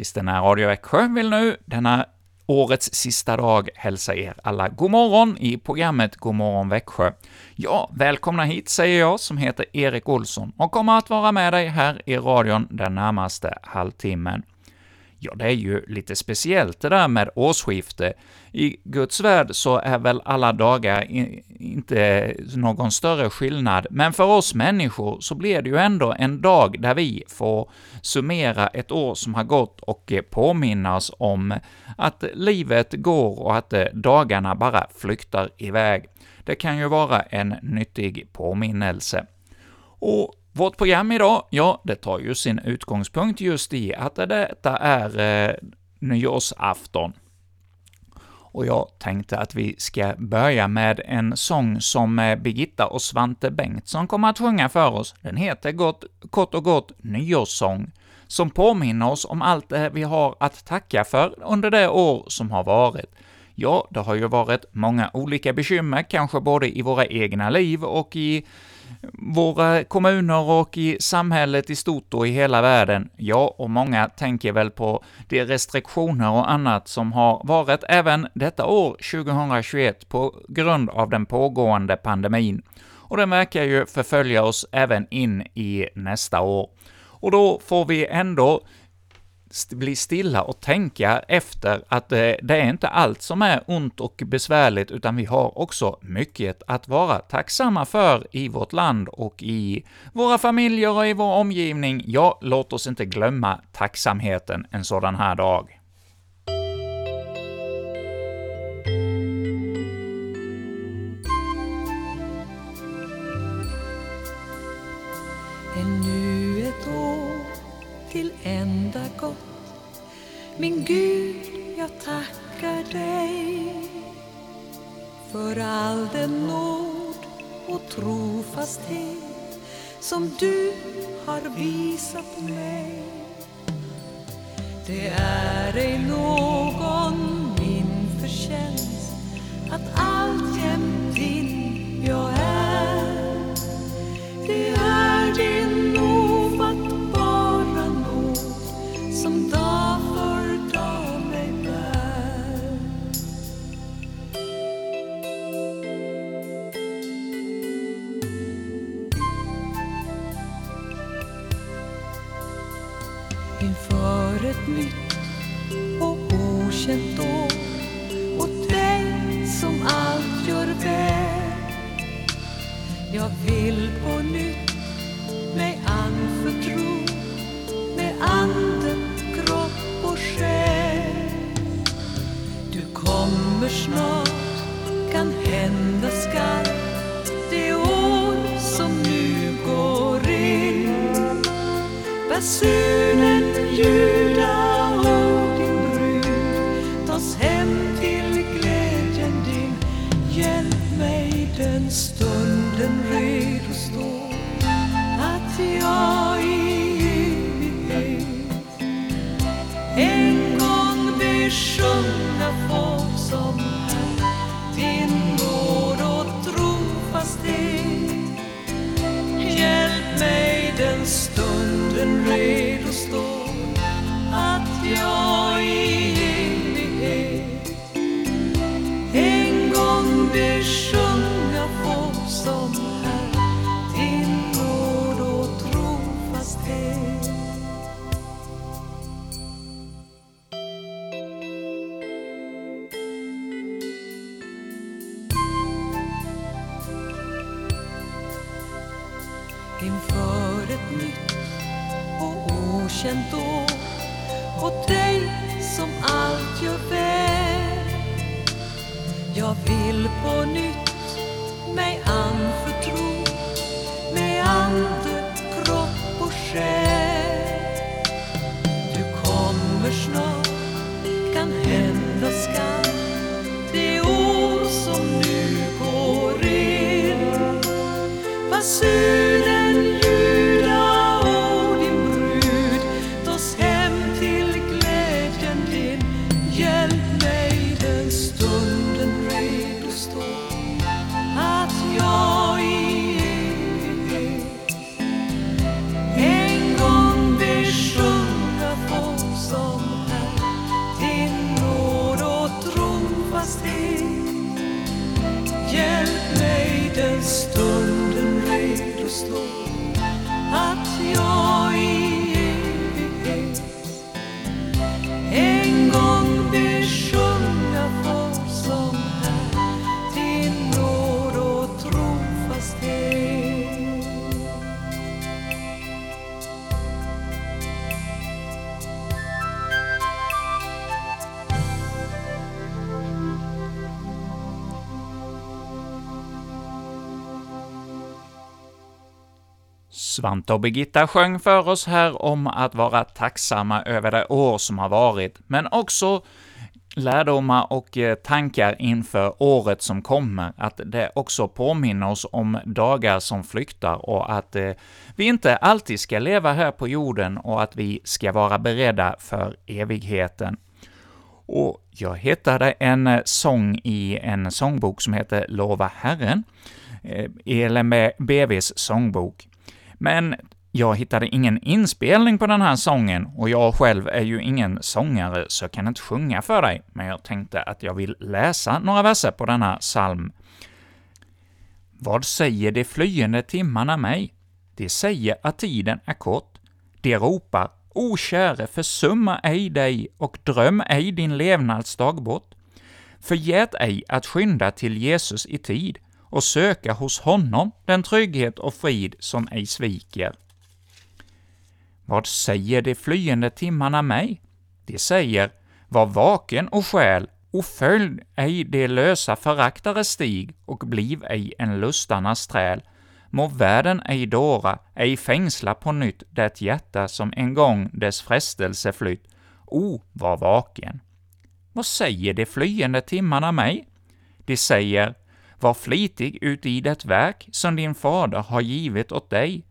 Kristina Radio Växjö vill nu denna årets sista dag hälsa er alla god morgon i programmet God morgon Växjö. Ja, välkomna hit säger jag som heter Erik Olsson och kommer att vara med dig här i radion den närmaste halvtimmen. Ja, det är ju lite speciellt det där med årsskifte. I Guds värld så är väl alla dagar inte någon större skillnad, men för oss människor så blir det ju ändå en dag där vi får summera ett år som har gått och påminna oss om att livet går och att dagarna bara flyktar iväg. Det kan ju vara en nyttig påminnelse. Och vårt program idag, ja, det tar ju sin utgångspunkt just i att detta är eh, nyårsafton. Och jag tänkte att vi ska börja med en sång som eh, Birgitta och Svante Bengtsson kommer att sjunga för oss. Den heter gott, kort och gott Nyårssång, som påminner oss om allt det vi har att tacka för under det år som har varit. Ja, det har ju varit många olika bekymmer, kanske både i våra egna liv och i våra kommuner och i samhället i stort och i hela världen. Ja, och många tänker väl på de restriktioner och annat som har varit även detta år, 2021, på grund av den pågående pandemin. Och den verkar ju förfölja oss även in i nästa år. Och då får vi ändå bli stilla och tänka efter att eh, det, är inte allt som är ont och besvärligt, utan vi har också mycket att vara tacksamma för i vårt land och i våra familjer och i vår omgivning. Ja, låt oss inte glömma tacksamheten en sådan här dag. Min Gud, jag tackar dig för all den nåd och trofasthet som du har visat mig. Det är ej någon min förtjänst att alltjämt din jag är. Det är din see. Svante och Birgitta sjöng för oss här om att vara tacksamma över det år som har varit, men också lärdomar och eh, tankar inför året som kommer, att det också påminner oss om dagar som flyktar och att eh, vi inte alltid ska leva här på jorden och att vi ska vara beredda för evigheten. Och jag hittade en eh, sång i en sångbok som heter ”Lova Herren”, eh, ELMBVs sångbok. Men jag hittade ingen inspelning på den här sången, och jag själv är ju ingen sångare, så jag kan inte sjunga för dig, men jag tänkte att jag vill läsa några verser på denna psalm. Vad säger de flyende timmarna mig? De säger att tiden är kort. De ropar, O käre, försumma ej dig och dröm ej din levnadsdag bort. Förgät ej att skynda till Jesus i tid och söka hos honom den trygghet och frid som ej sviker. Vad säger de flyende timmarna mig? De säger, var vaken och skäl, och följ ej de lösa föraktares stig, och bliv ej en lustarnas träl. Må världen ej dåra, ej fängsla på nytt det hjärta som en gång dess frestelse flytt. O, var vaken! Vad säger de flyende timmarna mig? De säger, var flitig uti det verk som din fader har givit åt dig,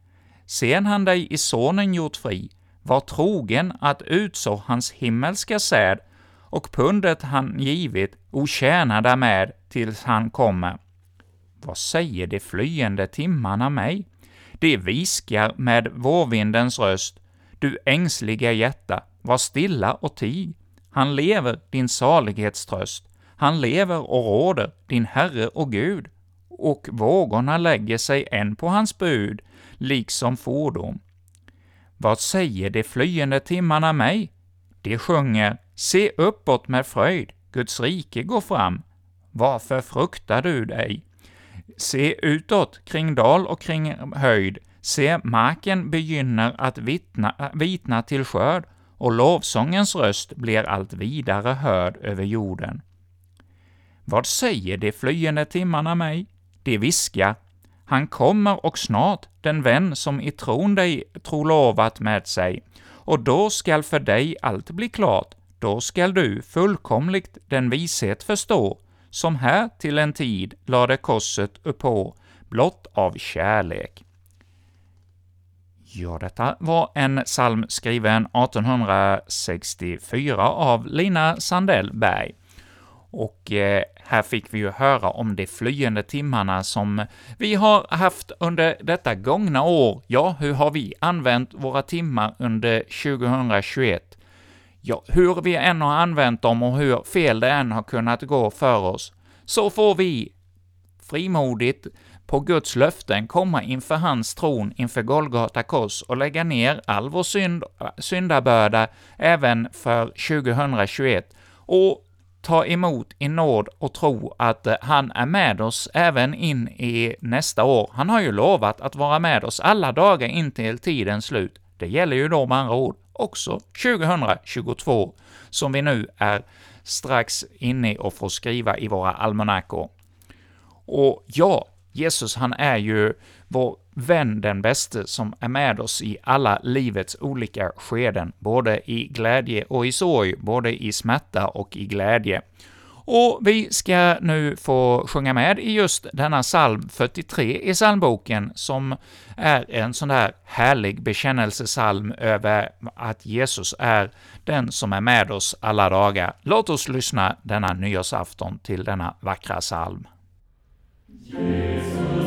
sen han dig i sonen gjort fri, var trogen att utså hans himmelska säd, och pundet han givit, o tjäna därmed tills han kommer. Vad säger de flyende timmarna mig? De viskar med vårvindens röst, du ängsliga hjärta, var stilla och tig. Han lever, din salighetströst. Han lever och råder, din Herre och Gud, och vågorna lägger sig än på hans bud, liksom fordon. Vad säger de flyende timmarna mig? De sjunger ”Se uppåt med fröjd, Guds rike går fram. Varför fruktar du dig? Se utåt, kring dal och kring höjd, se marken begynner att vittna, vitna till skörd, och lovsångens röst blir allt vidare hörd över jorden. Vad säger de flyende timmarna mig? De viska. han kommer och snart, den vän som i tron dig trolovat med sig, och då skall för dig allt bli klart, då skall du fullkomligt den vishet förstå, som här till en tid lade korset uppå, blott av kärlek. Ja, detta var en psalm skriven 1864 av Lina Sandell Berg. Och eh, här fick vi ju höra om de flyende timmarna som vi har haft under detta gångna år. Ja, hur har vi använt våra timmar under 2021? Ja, hur vi än har använt dem och hur fel det än har kunnat gå för oss, så får vi frimodigt på Guds löften komma inför hans tron inför Golgata kors och lägga ner all vår synd, syndabörda även för 2021 och ta emot i nåd och tro att eh, han är med oss även in i nästa år. Han har ju lovat att vara med oss alla dagar in till tidens slut. Det gäller ju då med andra ord också 2022, som vi nu är strax inne och får skriva i våra almanackor. Och ja, Jesus han är ju vår vän den bäste som är med oss i alla livets olika skeden, både i glädje och i sorg, både i smärta och i glädje. Och vi ska nu få sjunga med i just denna psalm 43 i psalmboken, som är en sån där härlig bekännelsesalm över att Jesus är den som är med oss alla dagar. Låt oss lyssna denna nyårsafton till denna vackra psalm. Jesus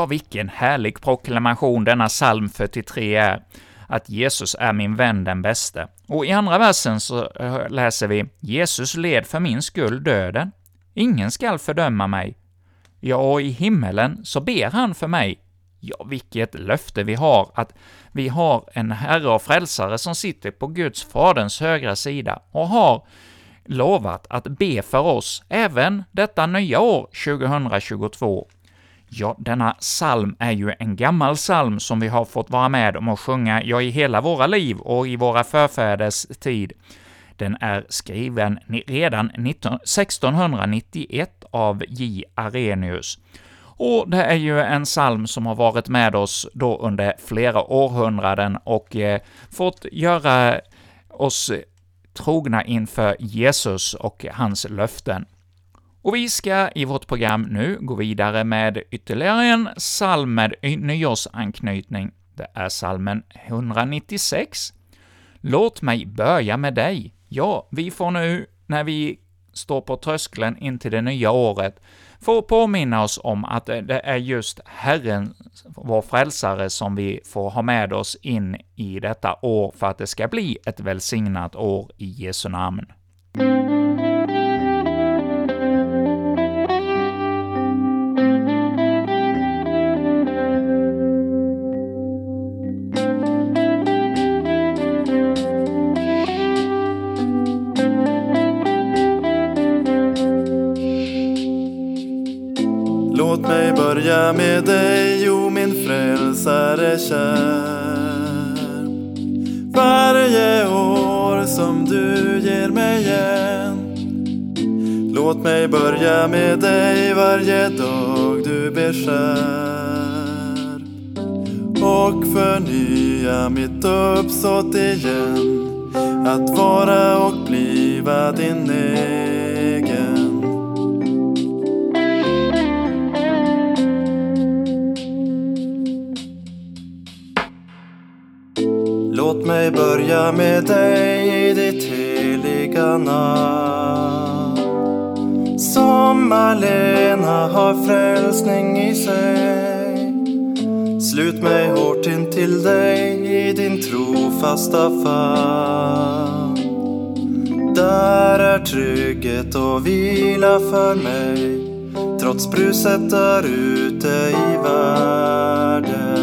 Ja, vilken härlig proklamation denna psalm 43 är, att Jesus är min vän den bäste. Och i andra versen så eh, läser vi ”Jesus led för min skull döden. Ingen skall fördöma mig. Ja, och i himmelen så ber han för mig. Ja, vilket löfte vi har, att vi har en Herre och Frälsare som sitter på Guds Faderns högra sida och har lovat att be för oss även detta nya år, 2022. Ja, denna psalm är ju en gammal psalm som vi har fått vara med om att sjunga, ja, i hela våra liv och i våra förfäders tid. Den är skriven redan 1691 av J. Arrhenius. Och det är ju en psalm som har varit med oss då under flera århundraden och eh, fått göra oss trogna inför Jesus och hans löften. Och vi ska i vårt program nu gå vidare med ytterligare en psalm med nyårsanknytning. Det är psalmen 196. Låt mig börja med dig. Ja, vi får nu, när vi står på tröskeln in till det nya året, få påminna oss om att det är just Herren, vår frälsare, som vi får ha med oss in i detta år för att det ska bli ett välsignat år i Jesu namn. Kär. Varje år som du ger mig igen. Låt mig börja med dig varje dag du beskär. Och förnya mitt uppsåt igen. Att vara och bliva din egen. Jag med dig i ditt heliga namn. Som allena har frälsning i sig. Slut mig hårt in till dig i din trofasta famn. Där är trygghet och vila för mig. Trots bruset där ute i världen.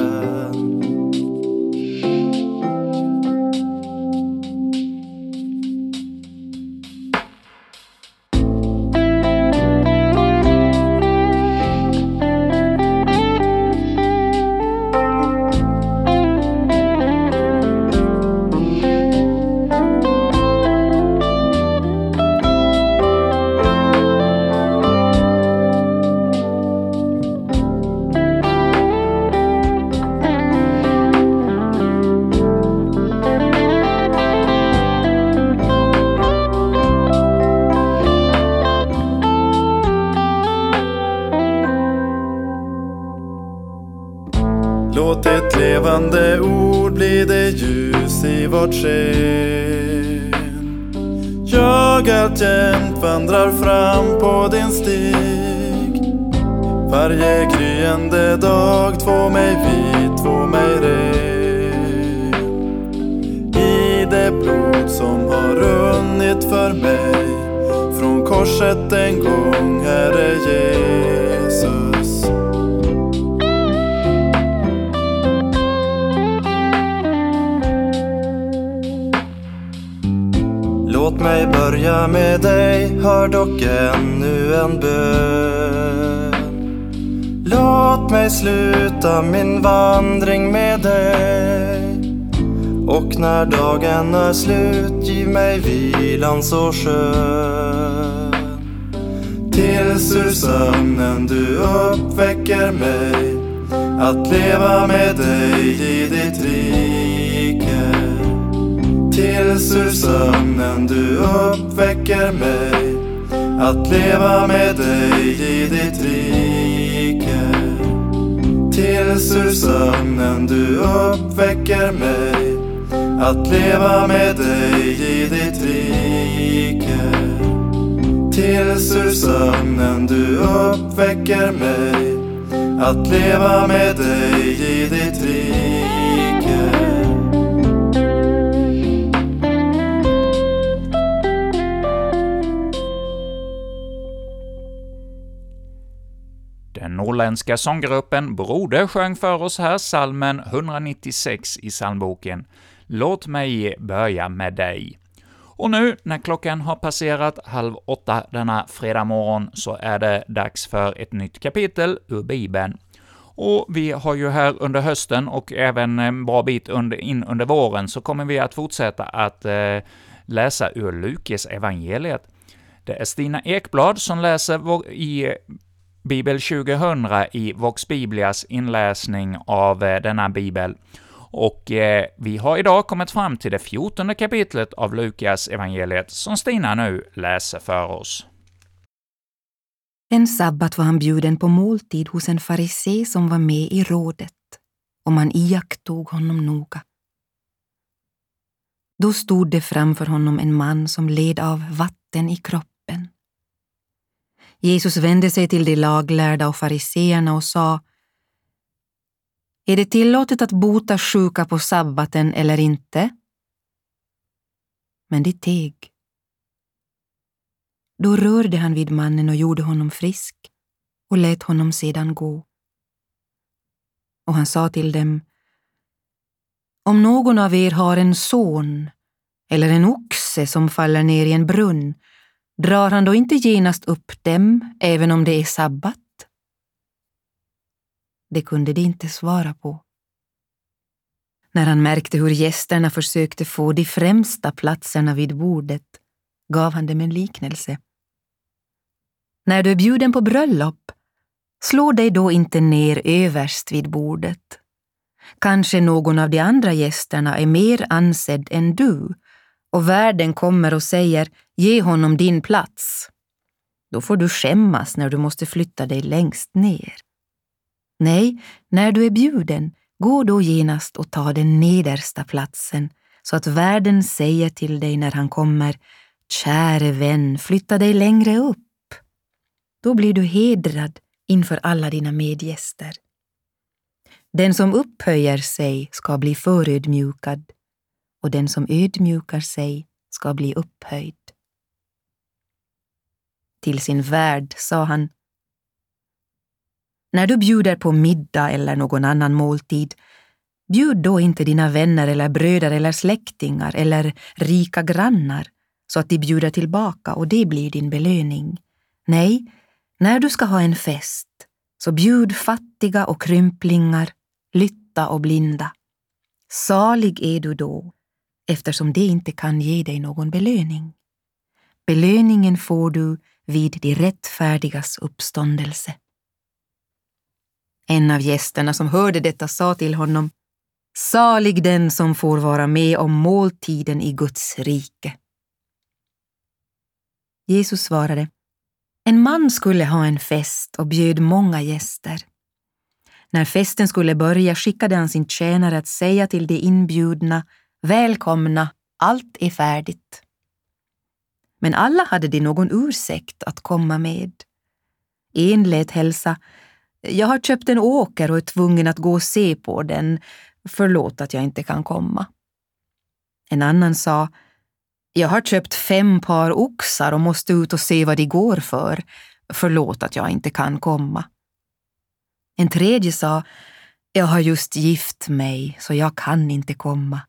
Ett levande ord blir det ljus i vårt sken. Jag alltjämt vandrar fram på din stig. Varje gryende dag två mig vit, två mig ren. I det blod som har runnit för mig från korset en gång, Herre Jesus. Låt mig börja med dig, hör dock ännu en bön. Låt mig sluta min vandring med dig. Och när dagen är slut, giv mig vilan så skön. Tills ur sömnen du uppväcker mig, att leva med dig i ditt rike. Tills ur sömnen du uppväcker mig. Att leva med dig i ditt rike. Tills ur sömnen du uppväcker mig. Att leva med dig i ditt rike. Tills ur sömnen du uppväcker mig. Att leva med dig i ditt rike. Norrländska sånggruppen Broder sjöng för oss här salmen 196 i psalmboken ”Låt mig börja med dig”. Och nu, när klockan har passerat halv åtta denna fredag morgon, så är det dags för ett nytt kapitel ur Bibeln. Och vi har ju här under hösten och även en bra bit under, in under våren, så kommer vi att fortsätta att eh, läsa ur Lukes evangeliet. Det är Stina Ekblad som läser vår, i Bibel 2000 i Vox Biblias inläsning av eh, denna bibel. Och eh, vi har idag kommit fram till det fjortonde kapitlet av Lukas evangeliet som Stina nu läser för oss. En sabbat var han bjuden på måltid hos en farisé som var med i rådet, och man iakttog honom noga. Då stod det framför honom en man som led av vatten i kroppen. Jesus vände sig till de laglärda och fariseerna och sa Är det tillåtet att bota sjuka på sabbaten eller inte? Men de teg. Då rörde han vid mannen och gjorde honom frisk och lät honom sedan gå. Och han sa till dem Om någon av er har en son eller en oxe som faller ner i en brunn drar han då inte genast upp dem, även om det är sabbat? Det kunde de inte svara på. När han märkte hur gästerna försökte få de främsta platserna vid bordet gav han dem en liknelse. När du är bjuden på bröllop, slå dig då inte ner överst vid bordet. Kanske någon av de andra gästerna är mer ansedd än du och värden kommer och säger ge honom din plats. Då får du skämmas när du måste flytta dig längst ner. Nej, när du är bjuden, gå då genast och ta den nedersta platsen så att värden säger till dig när han kommer Käre vän, flytta dig längre upp. Då blir du hedrad inför alla dina medgäster. Den som upphöjer sig ska bli förödmjukad och den som ödmjukar sig ska bli upphöjd. Till sin värd sa han När du bjuder på middag eller någon annan måltid, bjud då inte dina vänner eller bröder eller släktingar eller rika grannar så att de bjuder tillbaka och det blir din belöning. Nej, när du ska ha en fest, så bjud fattiga och krymplingar, lytta och blinda. Salig är du då, eftersom det inte kan ge dig någon belöning. Belöningen får du vid de rättfärdigas uppståndelse. En av gästerna som hörde detta sa till honom Salig den som får vara med om måltiden i Guds rike. Jesus svarade En man skulle ha en fest och bjöd många gäster. När festen skulle börja skickade han sin tjänare att säga till de inbjudna Välkomna, allt är färdigt. Men alla hade de någon ursäkt att komma med. En lät hälsa Jag har köpt en åker och är tvungen att gå och se på den. Förlåt att jag inte kan komma. En annan sa Jag har köpt fem par oxar och måste ut och se vad de går för. Förlåt att jag inte kan komma. En tredje sa Jag har just gift mig så jag kan inte komma.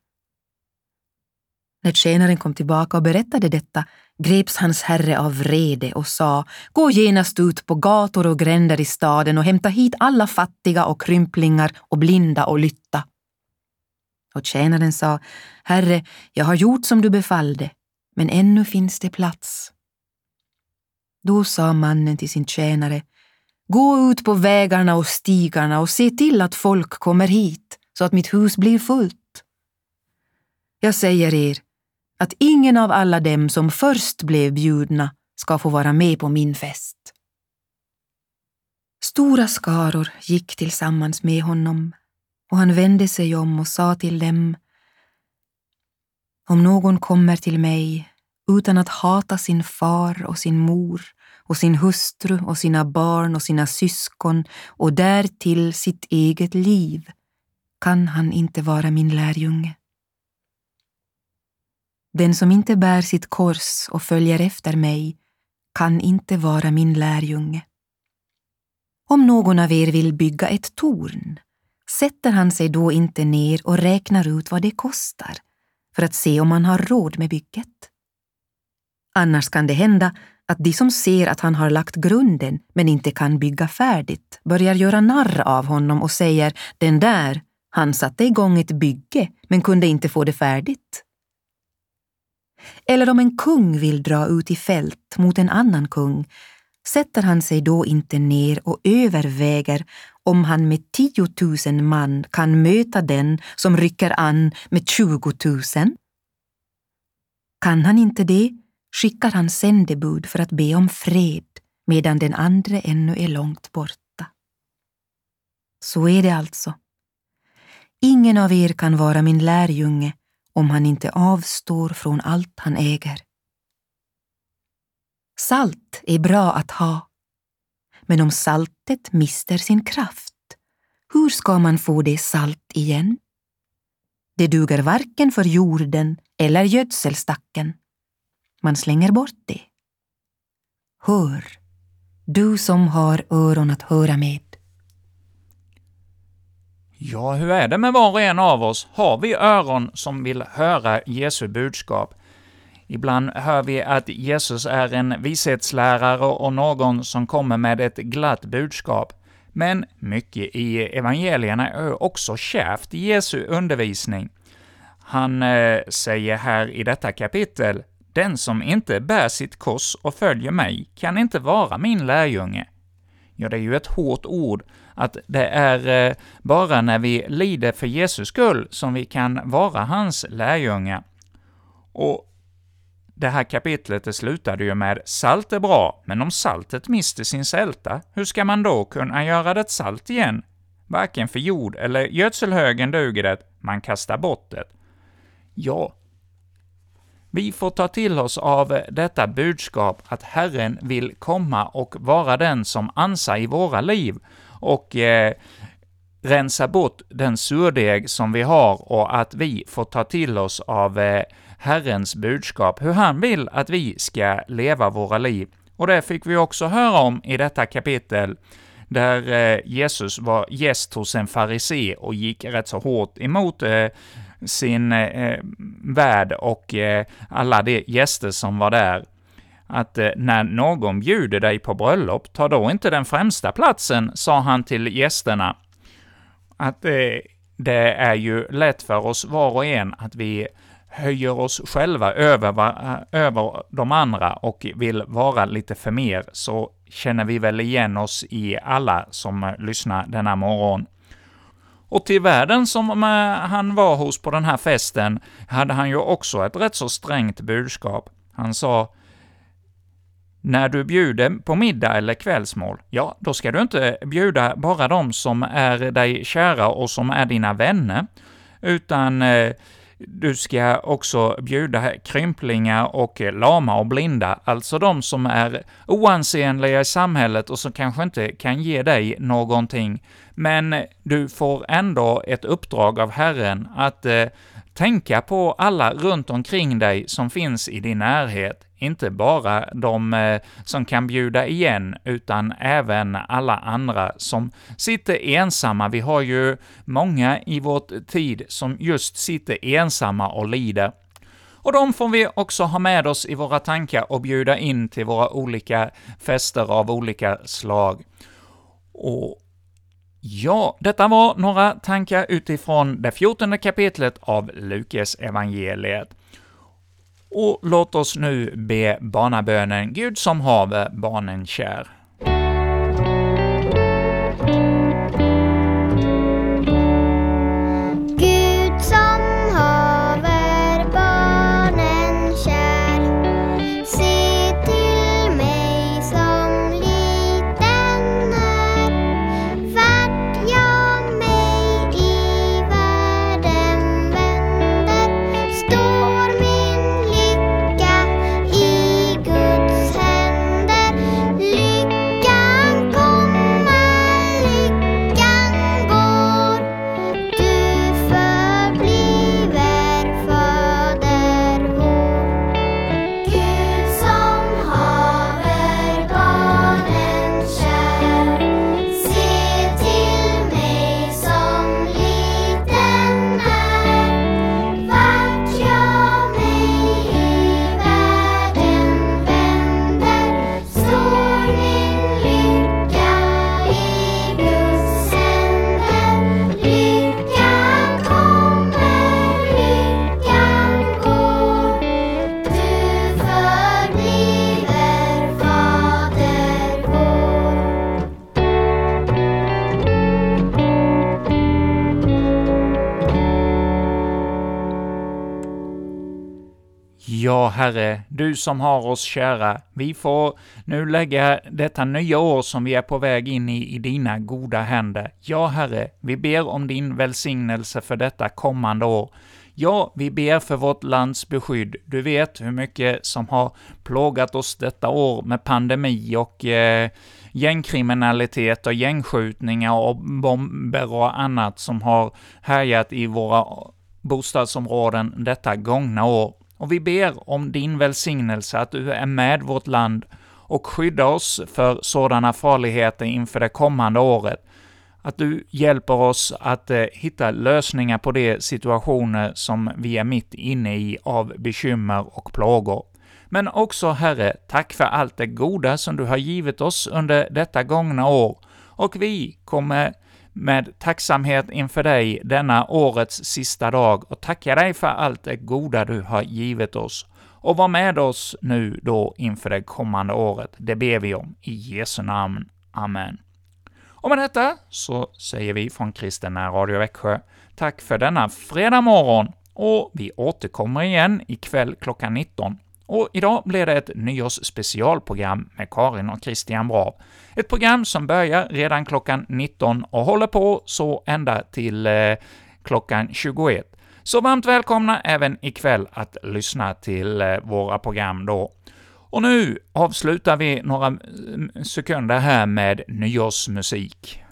När tjänaren kom tillbaka och berättade detta greps hans herre av vrede och sa Gå genast ut på gator och gränder i staden och hämta hit alla fattiga och krymplingar och blinda och lytta. Och tjänaren sa Herre, jag har gjort som du befallde, men ännu finns det plats. Då sa mannen till sin tjänare Gå ut på vägarna och stigarna och se till att folk kommer hit så att mitt hus blir fullt. Jag säger er, att ingen av alla dem som först blev bjudna ska få vara med på min fest. Stora skaror gick tillsammans med honom och han vände sig om och sa till dem Om någon kommer till mig utan att hata sin far och sin mor och sin hustru och sina barn och sina syskon och därtill sitt eget liv kan han inte vara min lärjunge. Den som inte bär sitt kors och följer efter mig kan inte vara min lärjunge. Om någon av er vill bygga ett torn, sätter han sig då inte ner och räknar ut vad det kostar för att se om han har råd med bygget? Annars kan det hända att de som ser att han har lagt grunden men inte kan bygga färdigt börjar göra narr av honom och säger den där, han satte igång ett bygge men kunde inte få det färdigt. Eller om en kung vill dra ut i fält mot en annan kung sätter han sig då inte ner och överväger om han med 10 000 man kan möta den som rycker an med 20 000? Kan han inte det skickar han sändebud för att be om fred medan den andra ännu är långt borta. Så är det alltså. Ingen av er kan vara min lärjunge om han inte avstår från allt han äger. Salt är bra att ha, men om saltet mister sin kraft, hur ska man få det salt igen? Det duger varken för jorden eller gödselstacken. Man slänger bort det. Hör, du som har öron att höra med. Ja, hur är det med var och en av oss? Har vi öron som vill höra Jesu budskap? Ibland hör vi att Jesus är en vishetslärare och någon som kommer med ett glatt budskap. Men mycket i evangelierna är också kärvt i Jesu undervisning. Han eh, säger här i detta kapitel, ”Den som inte bär sitt kors och följer mig kan inte vara min lärjunge.” Ja, det är ju ett hårt ord, att det är eh, bara när vi lider för Jesus skull som vi kan vara hans lärjungar. Och det här kapitlet det slutade ju med ”salt är bra, men om saltet mister sin sälta, hur ska man då kunna göra det salt igen? Varken för jord eller gödselhögen duger det, man kastar bort det.” Ja, vi får ta till oss av detta budskap att Herren vill komma och vara den som ansar i våra liv och eh, rensa bort den surdeg som vi har och att vi får ta till oss av eh, Herrens budskap, hur han vill att vi ska leva våra liv. Och det fick vi också höra om i detta kapitel, där eh, Jesus var gäst hos en farisé och gick rätt så hårt emot eh, sin eh, eh värd och eh, alla de gäster som var där. Att eh, när någon bjuder dig på bröllop, ta då inte den främsta platsen, sa han till gästerna. Att det, det är ju lätt för oss var och en att vi höjer oss själva över, eh, över de andra och vill vara lite för mer, så känner vi väl igen oss i alla som lyssnar denna morgon. Och till världen som han var hos på den här festen hade han ju också ett rätt så strängt budskap. Han sa när du bjuder på middag eller kvällsmål, ja, då ska du inte bjuda bara de som är dig kära och som är dina vänner, utan eh, du ska också bjuda krymplingar och lama och blinda, alltså de som är oansenliga i samhället och som kanske inte kan ge dig någonting. Men du får ändå ett uppdrag av Herren att eh, tänka på alla runt omkring dig som finns i din närhet, inte bara de eh, som kan bjuda igen, utan även alla andra som sitter ensamma. Vi har ju många i vår tid som just sitter ensamma och lider. Och de får vi också ha med oss i våra tankar och bjuda in till våra olika fester av olika slag. Och Ja, detta var några tankar utifrån det fjortonde kapitlet av Lukas evangeliet. Och låt oss nu be barnabönen Gud som haver barnen kär. Herre, du som har oss kära, vi får nu lägga detta nya år som vi är på väg in i, i dina goda händer. Ja, Herre, vi ber om din välsignelse för detta kommande år. Ja, vi ber för vårt lands beskydd. Du vet hur mycket som har plågat oss detta år med pandemi och eh, gängkriminalitet och gängskjutningar och bomber och annat som har härjat i våra bostadsområden detta gångna år. Och vi ber om din välsignelse, att du är med vårt land och skyddar oss för sådana farligheter inför det kommande året. Att du hjälper oss att eh, hitta lösningar på de situationer som vi är mitt inne i av bekymmer och plågor. Men också, Herre, tack för allt det goda som du har givit oss under detta gångna år, och vi kommer med tacksamhet inför dig denna årets sista dag och tacka dig för allt det goda du har givit oss. Och var med oss nu då inför det kommande året. Det ber vi om i Jesu namn. Amen. Och med detta så säger vi från Kristina Radio Växjö tack för denna fredag morgon, och vi återkommer igen ikväll klockan 19. Och idag blir det ett nyårsspecialprogram med Karin och Christian Brav. Ett program som börjar redan klockan 19 och håller på så ända till eh, klockan 21. Så varmt välkomna även ikväll att lyssna till eh, våra program då. Och nu avslutar vi några mm, sekunder här med nyårsmusik.